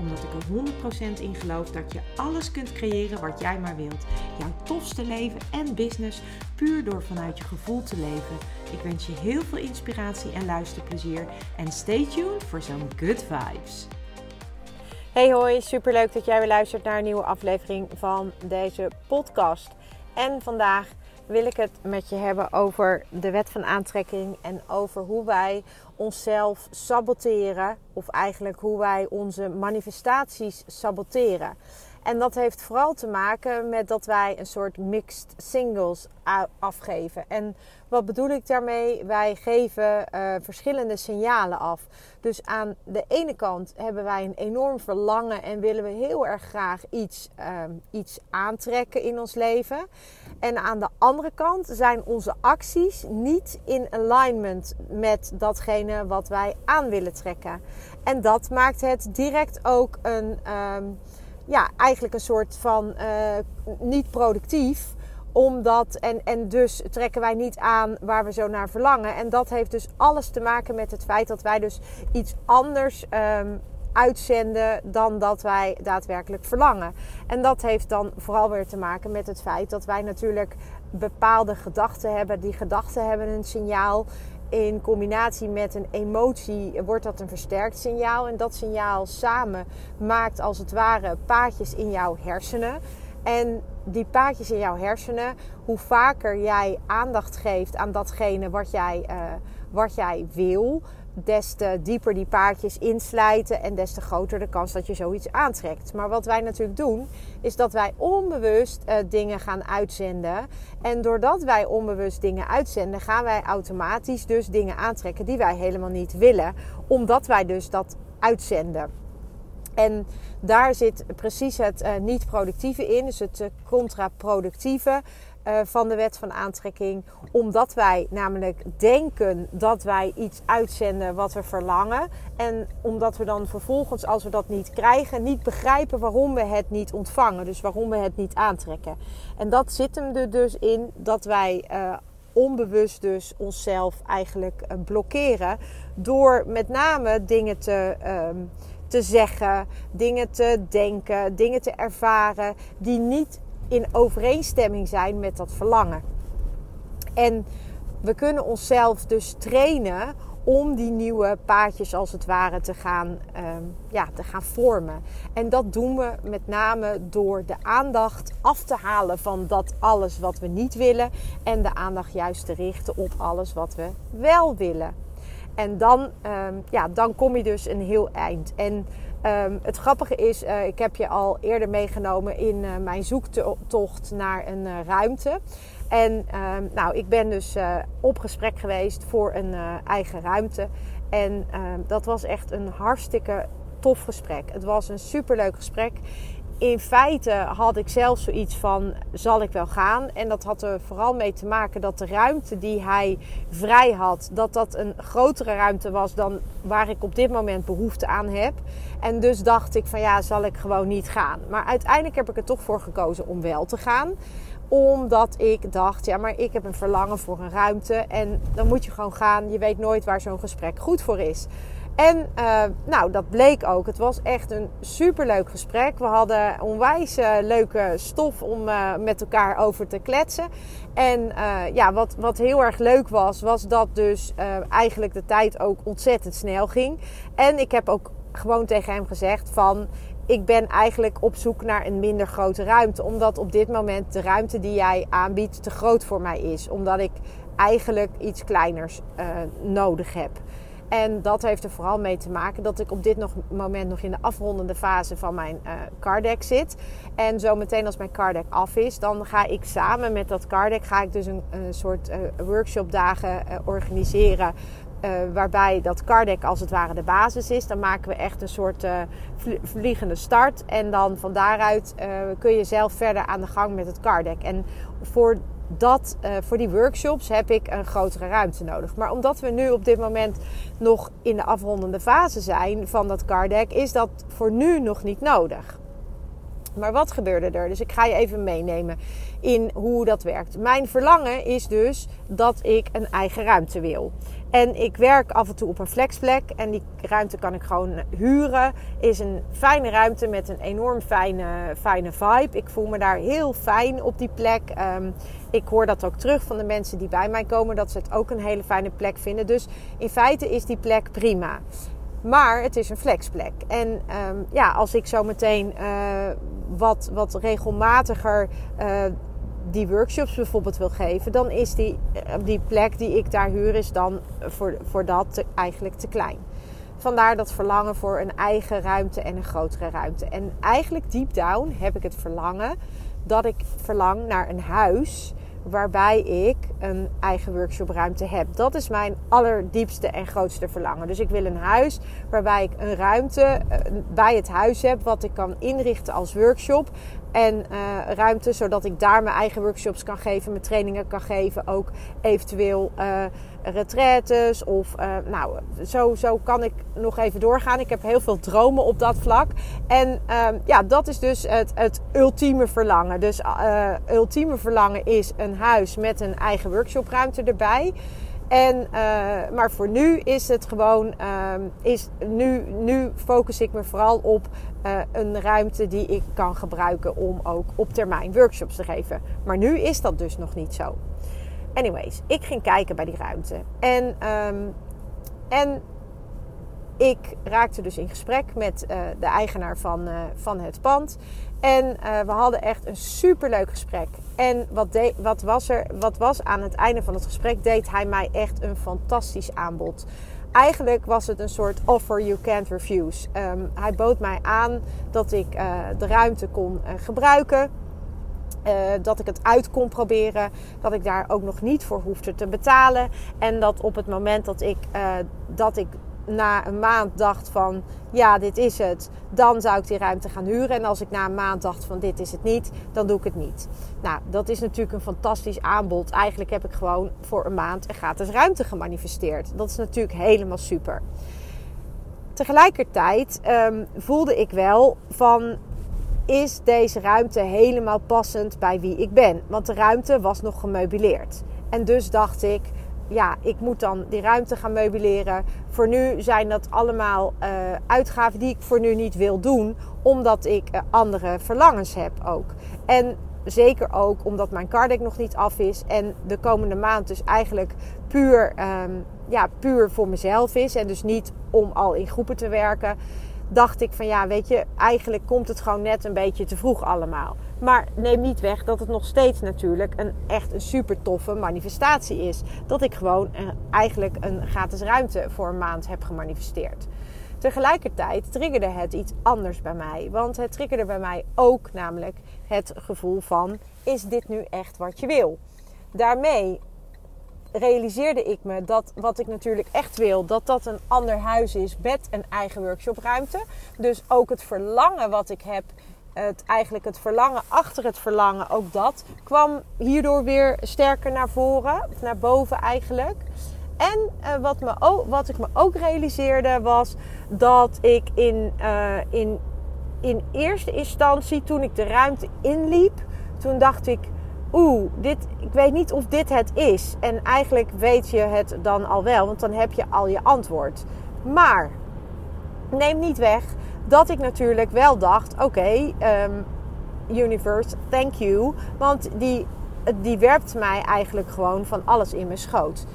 Omdat ik er 100% in geloof dat je alles kunt creëren wat jij maar wilt. Jouw tofste leven en business puur door vanuit je gevoel te leven. Ik wens je heel veel inspiratie en luisterplezier. En stay tuned voor zo'n good vibes. Hey hoi, superleuk dat jij weer luistert naar een nieuwe aflevering van deze podcast. En vandaag wil ik het met je hebben over de wet van aantrekking en over hoe wij onszelf saboteren, of eigenlijk hoe wij onze manifestaties saboteren. En dat heeft vooral te maken met dat wij een soort mixed singles afgeven. En wat bedoel ik daarmee? Wij geven uh, verschillende signalen af. Dus aan de ene kant hebben wij een enorm verlangen en willen we heel erg graag iets, uh, iets aantrekken in ons leven. En aan de andere kant zijn onze acties niet in alignment met datgene wat wij aan willen trekken. En dat maakt het direct ook een. Um, ja, eigenlijk een soort van uh, niet productief omdat, en, en dus trekken wij niet aan waar we zo naar verlangen. En dat heeft dus alles te maken met het feit dat wij dus iets anders um, uitzenden dan dat wij daadwerkelijk verlangen. En dat heeft dan vooral weer te maken met het feit dat wij natuurlijk bepaalde gedachten hebben. Die gedachten hebben een signaal in combinatie met een emotie wordt dat een versterkt signaal. En dat signaal samen maakt als het ware paadjes in jouw hersenen. En die paadjes in jouw hersenen, hoe vaker jij aandacht geeft aan datgene wat jij, uh, wat jij wil, des te dieper die paardjes inslijten en des te groter de kans dat je zoiets aantrekt. Maar wat wij natuurlijk doen, is dat wij onbewust uh, dingen gaan uitzenden. En doordat wij onbewust dingen uitzenden, gaan wij automatisch dus dingen aantrekken die wij helemaal niet willen, omdat wij dus dat uitzenden. En daar zit precies het uh, niet productieve in, dus het uh, contraproductieve. Uh, van de wet van aantrekking. Omdat wij namelijk denken dat wij iets uitzenden wat we verlangen. En omdat we dan vervolgens, als we dat niet krijgen, niet begrijpen waarom we het niet ontvangen. Dus waarom we het niet aantrekken. En dat zit hem er dus in dat wij uh, onbewust dus onszelf eigenlijk uh, blokkeren. Door met name dingen te. Uh, te zeggen, dingen te denken, dingen te ervaren die niet in overeenstemming zijn met dat verlangen. En we kunnen onszelf dus trainen om die nieuwe paadjes als het ware te gaan, um, ja, te gaan vormen. En dat doen we met name door de aandacht af te halen van dat alles wat we niet willen en de aandacht juist te richten op alles wat we wel willen. En dan, um, ja, dan kom je dus een heel eind. En um, het grappige is, uh, ik heb je al eerder meegenomen in uh, mijn zoektocht naar een uh, ruimte. En um, nou, ik ben dus op gesprek geweest voor een eigen ruimte. En dat was echt een hartstikke tof gesprek. Het was een superleuk gesprek in feite had ik zelf zoiets van: zal ik wel gaan? En dat had er vooral mee te maken dat de ruimte die hij vrij had, dat dat een grotere ruimte was dan waar ik op dit moment behoefte aan heb. En dus dacht ik van ja, zal ik gewoon niet gaan. Maar uiteindelijk heb ik er toch voor gekozen om wel te gaan omdat ik dacht, ja, maar ik heb een verlangen voor een ruimte. En dan moet je gewoon gaan. Je weet nooit waar zo'n gesprek goed voor is. En uh, nou, dat bleek ook. Het was echt een superleuk gesprek. We hadden onwijs uh, leuke stof om uh, met elkaar over te kletsen. En ja, wat, wat heel erg leuk was, was dat dus eigenlijk de tijd ook ontzettend snel ging. En ik heb ook gewoon tegen hem gezegd van... Ik ben eigenlijk op zoek naar een minder grote ruimte. Omdat op dit moment de ruimte die jij aanbiedt te groot voor mij is. Omdat ik eigenlijk iets kleiners nodig heb. En dat heeft er vooral mee te maken dat ik op dit nog, moment nog in de afrondende fase van mijn uh, zit. En zo meteen als mijn card deck af is, dan ga ik samen met dat card deck ga ik dus een, soort uh, workshopdagen uh, organiseren. waarbij dat card deck als het ware de basis is. Dan maken we echt een soort vliegende start. En dan van daaruit kun je zelf verder aan de gang met het card deck. En voor dat uh, voor die workshops heb ik een grotere ruimte nodig. Maar omdat we nu op dit moment nog in de afrondende fase zijn van dat card deck, is dat voor nu nog niet nodig. Maar wat gebeurde er? Dus ik ga je even meenemen in hoe dat werkt. Mijn verlangen is dus dat ik een eigen ruimte wil. En ik werk af en toe op een flexplek. En die ruimte kan ik gewoon huren. Is een fijne ruimte met een enorm fijne, fijne vibe. Ik voel me daar heel fijn op die plek. Um, ik hoor dat ook terug van de mensen die bij mij komen. Dat ze het ook een hele fijne plek vinden. Dus in feite is die plek prima. Maar het is een flexplek. En um, ja, als ik zo meteen uh, wat, wat regelmatiger uh, die workshops bijvoorbeeld wil geven, dan is die, eh, die plek die ik daar huur, is dan voor, voor dat eigenlijk te klein. Vandaar dat verlangen voor een eigen ruimte en een grotere ruimte. En eigenlijk deep down heb ik het verlangen dat ik verlang naar een huis waarbij ik een eigen workshopruimte heb. Dat is mijn allerdiepste en grootste verlangen. Dus ik wil een huis waarbij ik een ruimte eh, bij het huis heb wat ik kan inrichten als workshop. En uh, ruimte zodat ik daar mijn eigen workshops kan geven, mijn trainingen kan geven. Ook eventueel uh, retraites of uh, nou, zo, zo kan ik nog even doorgaan. Ik heb heel veel dromen op dat vlak. En ja, dat is dus het, het ultieme verlangen. Dus ultieme verlangen is een huis met een eigen workshopruimte erbij. En, uh, maar voor nu is het gewoon, uh, is, nu, nu focus ik me vooral op uh, een ruimte die ik kan gebruiken om ook op termijn workshops te geven. Maar nu is dat dus nog niet zo. Anyways, ik ging kijken bij die ruimte. En, um, en ik raakte dus in gesprek met uh, de eigenaar van, van het pand. En uh, we hadden echt een superleuk gesprek. En wat, wat, was er, wat was aan het einde van het gesprek, deed hij mij echt een fantastisch aanbod. Eigenlijk was het een soort offer you can't refuse. Um, hij bood mij aan dat ik de ruimte kon gebruiken. Uh, dat ik het uit kon proberen. Dat ik daar ook nog niet voor hoefde te betalen. En dat op het moment dat ik, dat ik na een maand dacht van ja, dit is het, dan zou ik die ruimte gaan huren. En als ik na een maand dacht van dit is het niet, dan doe ik het niet. Nou, dat is natuurlijk een fantastisch aanbod. Eigenlijk heb ik gewoon voor een maand een gratis ruimte gemanifesteerd. Dat is natuurlijk helemaal super. Tegelijkertijd um, voelde ik wel van is deze ruimte helemaal passend bij wie ik ben? Want de ruimte was nog gemeubileerd. En dus dacht ik, ja, ik moet dan die ruimte gaan meubileren. Voor nu zijn dat allemaal uh, uitgaven die ik voor nu niet wil doen, omdat ik uh, andere verlangens heb ook. En zeker ook omdat mijn cardek nog niet af is en de komende maand dus eigenlijk puur, um, ja, puur voor mezelf is en dus niet om al in groepen te werken. Dacht ik van ja, weet je, eigenlijk komt het gewoon net een beetje te vroeg allemaal. Maar neem niet weg dat het nog steeds natuurlijk een echt een super toffe manifestatie is. Dat ik gewoon een, eigenlijk een gratis ruimte voor een maand heb gemanifesteerd. Tegelijkertijd triggerde het iets anders bij mij. Want het triggerde bij mij ook namelijk het gevoel van: is dit nu echt wat je wil? Daarmee realiseerde ik me dat wat ik natuurlijk echt wil, dat dat een ander huis is met een eigen workshopruimte. Dus ook het verlangen wat ik heb het, eigenlijk het verlangen achter het verlangen, ook dat kwam hierdoor weer sterker naar voren, naar boven eigenlijk. En uh, wat, me ook, wat ik me ook realiseerde was dat ik in, uh, in, in eerste instantie, toen ik de ruimte inliep, toen dacht ik, oeh, dit, ik weet niet of dit het is. En eigenlijk weet je het dan al wel, want dan heb je al je antwoord. Maar neem niet weg dat ik natuurlijk wel dacht: oké, um, universe, thank you. Want die, die werpt mij eigenlijk gewoon van alles in mijn schoot.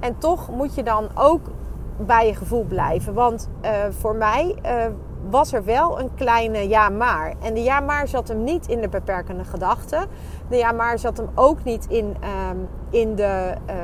En toch moet je dan ook bij je gevoel blijven. Want uh, voor mij uh, was er wel een kleine ja maar. En de ja maar zat hem niet in de beperkende gedachten. De ja maar zat hem ook niet in, um, in, de, uh,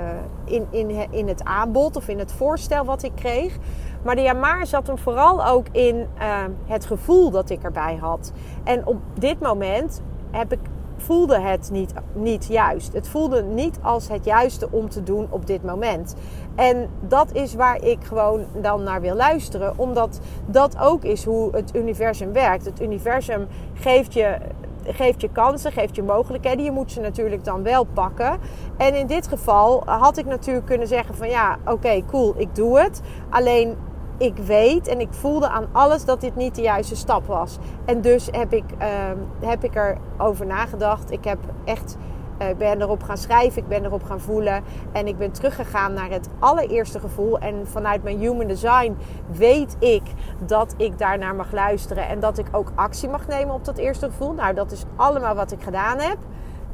in, in, in het aanbod of in het voorstel wat ik kreeg. Maar de Yamaar zat hem vooral ook in uh, het gevoel dat ik erbij had. En op dit moment heb ik, voelde het niet, niet juist. Het voelde niet als het juiste om te doen op dit moment. En dat is waar ik gewoon dan naar wil luisteren. Omdat dat ook is hoe het universum werkt. Het universum geeft je geeft je kansen, geeft je mogelijkheden. Je moet ze natuurlijk dan wel pakken. En in dit geval had ik natuurlijk kunnen zeggen van ja, oké, cool, ik doe het. Alleen ik weet en ik voelde aan alles dat dit niet de juiste stap was. En dus heb ik, uh, heb ik erover nagedacht. Ik heb echt eh, ben erop gaan schrijven, ik ben erop gaan voelen. En ik ben teruggegaan naar het allereerste gevoel. En vanuit mijn human design weet ik dat ik daarnaar mag luisteren. En dat ik ook actie mag nemen op dat eerste gevoel. Nou, dat is allemaal wat ik gedaan heb.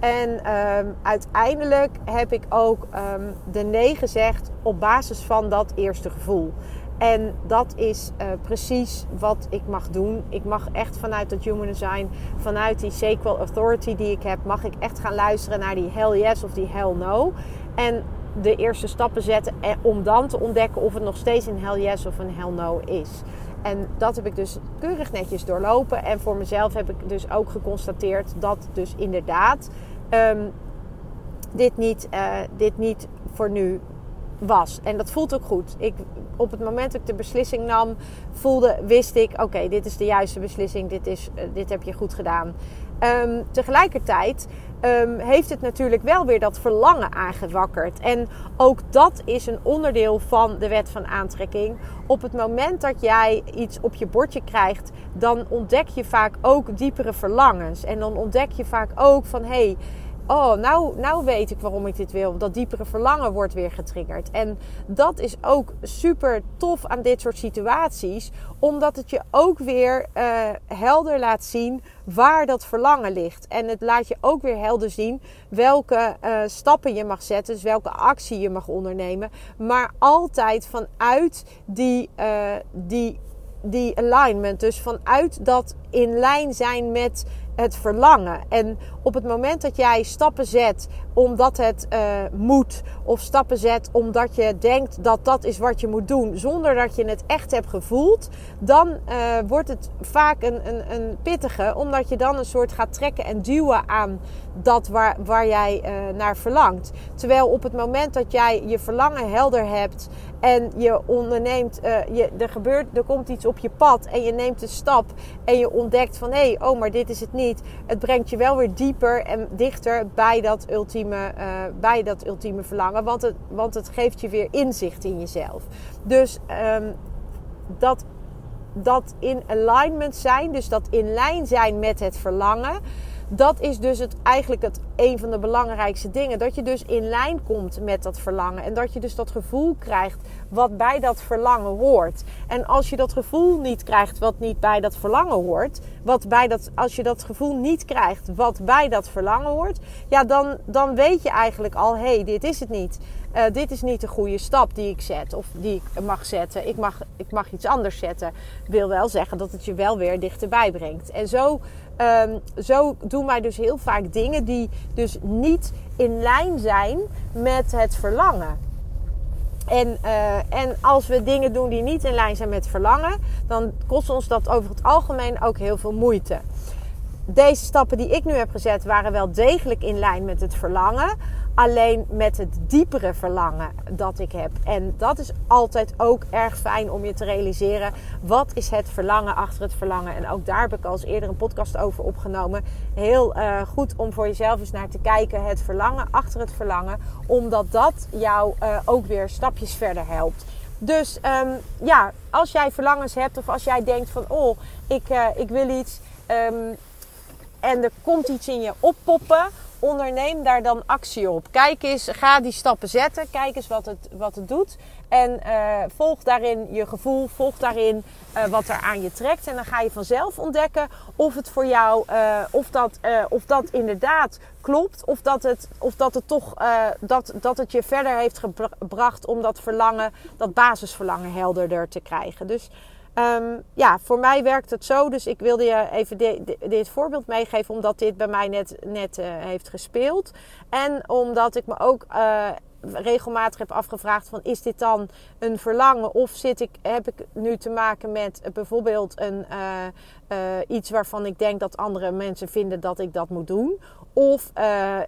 En ehm, uiteindelijk heb ik ook um, de nee gezegd op basis van dat eerste gevoel. En dat is uh, precies wat ik mag doen. Ik mag echt vanuit dat human design, vanuit die sacral authority die ik heb, mag ik echt gaan luisteren naar die hell yes of die hell no. En de eerste stappen zetten om dan te ontdekken of het nog steeds een hell yes of een hell no is. En dat heb ik dus keurig netjes doorlopen. En voor mezelf heb ik dus ook geconstateerd dat dus inderdaad um, dit, niet, uh, dit niet voor nu was. En dat voelt ook goed. Ik, op het moment dat ik de beslissing nam, voelde, wist ik: oké, dit is de juiste beslissing, dit, is, uh, dit heb je goed gedaan. Um, tegelijkertijd um, heeft het natuurlijk wel weer dat verlangen aangewakkerd. En ook dat is een onderdeel van de wet van aantrekking. Op het moment dat jij iets op je bordje krijgt, dan ontdek je vaak ook diepere verlangens. En dan ontdek je vaak ook van hé. Hey, oh, nou, nou weet ik waarom ik dit wil. Dat diepere verlangen wordt weer getriggerd. En dat is ook super tof aan dit soort situaties. Omdat het je ook weer uh, helder laat zien waar dat verlangen ligt. En het laat je ook weer helder zien welke uh, stappen je mag zetten. Dus welke actie je mag ondernemen. Maar altijd vanuit die, uh, die, die alignment. Dus vanuit dat in lijn zijn met het verlangen. En op het moment dat jij stappen zet omdat het uh, moet, of stappen zet omdat je denkt dat dat is wat je moet doen, zonder dat je het echt hebt gevoeld, dan uh, wordt het vaak een, een, een pittige, omdat je dan een soort gaat trekken en duwen aan dat waar, waar jij uh, naar verlangt. Terwijl op het moment dat jij je verlangen helder hebt en je onderneemt, je, er, gebeurt, er komt iets op je pad en je neemt een stap en je ontdekt van hé, hey, oh, maar dit is het niet. Het brengt je wel weer dieper en dichter bij dat ultieme, uh, bij dat ultieme verlangen. Want het, want het geeft je weer inzicht in jezelf. Dus um, dat, dat in alignment zijn, dus dat in lijn zijn met het verlangen dat is dus het, eigenlijk het, een van de belangrijkste dingen. Dat je dus in lijn komt met dat verlangen. En dat je dus dat gevoel krijgt wat bij dat verlangen hoort. En als je dat gevoel niet krijgt wat niet bij dat verlangen hoort. Wat bij dat, als je dat gevoel niet krijgt wat bij dat verlangen hoort. Ja, dan, dan weet je eigenlijk al, hé, hey, dit is het niet. Uh, dit is niet de goede stap die ik zet of die ik mag zetten. Ik mag, ik mag iets anders zetten. Wil wel zeggen dat het je wel weer dichterbij brengt. En zo Um, zo doen wij dus heel vaak dingen die dus niet in lijn zijn met het verlangen. En, uh, en als we dingen doen die niet in lijn zijn met verlangen, dan kost ons dat over het algemeen ook heel veel moeite. Deze stappen die ik nu heb gezet waren wel degelijk in lijn met het verlangen alleen met het diepere verlangen dat ik heb. En dat is altijd ook erg fijn om je te realiseren. Wat is het verlangen achter het verlangen? En ook daar heb ik al eens eerder een podcast over opgenomen. Heel uh, goed om voor jezelf eens naar te kijken. Het verlangen achter het verlangen. Omdat dat jou uh, ook weer stapjes verder helpt. Dus um, ja, als jij verlangens hebt of als jij denkt van... Oh, ik, uh, ik wil iets... Um, en er komt iets in je oppoppen onderneem daar dan actie op. Kijk eens, ga die stappen zetten. Kijk eens wat het, wat het doet. En uh, volg daarin je gevoel, volg daarin uh, wat er aan je trekt. En dan ga je vanzelf ontdekken of het voor jou, uh, of, dat, of dat inderdaad klopt. Of dat het, of dat het toch, dat, dat het je verder heeft gebracht om dat verlangen, dat basisverlangen helderder te krijgen. Dus Um, ja, voor mij werkt het zo. Dus ik wilde je even dit voorbeeld meegeven, omdat dit bij mij net, net uh, heeft gespeeld. En omdat ik me ook uh, regelmatig heb afgevraagd: van is dit dan een verlangen? Of zit ik, heb ik nu te maken met bijvoorbeeld een, uh, iets waarvan ik denk dat andere mensen vinden dat ik dat moet doen? Of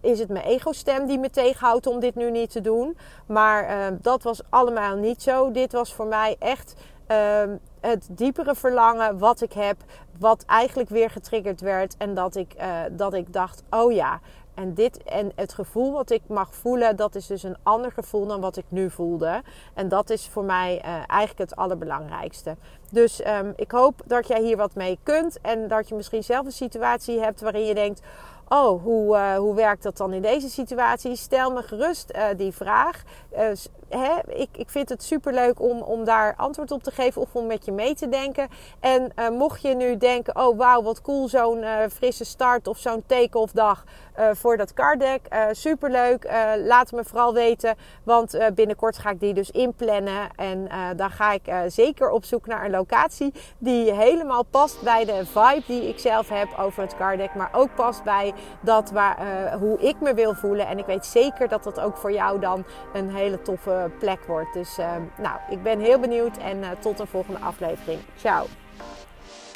is het mijn ego-stem die me tegenhoudt om dit nu niet te doen? Maar dat was allemaal niet zo. Dit was voor mij echt. Ehm, het diepere verlangen wat ik heb, wat eigenlijk weer getriggerd werd. En dat ik, uh, dat ik dacht: oh ja, en, dit, en het gevoel wat ik mag voelen, dat is dus een ander gevoel dan wat ik nu voelde. En dat is voor mij uh, eigenlijk het allerbelangrijkste. Dus um, ik hoop dat jij hier wat mee kunt. En dat je misschien zelf een situatie hebt waarin je denkt oh, hoe, uh, hoe werkt dat dan in deze situatie? Stel me gerust die vraag. Hè, ik, ik vind het super leuk om, om daar antwoord op te geven of om met je mee te denken. En mocht je nu denken, oh wauw, wat cool, zo'n frisse start of zo'n take-off dag voor dat card deck. super leuk. laat me vooral weten, want binnenkort ga ik die dus inplannen. En dan ga ik zeker op zoek naar een locatie die helemaal past bij de vibe die ik zelf heb over het card. Maar ook past bij dat waar, hoe ik me wil voelen. En ik weet zeker dat dat ook voor jou dan een hele toffe plek wordt. Dus uh, nou, ik ben heel benieuwd en uh, tot een volgende aflevering. Ciao!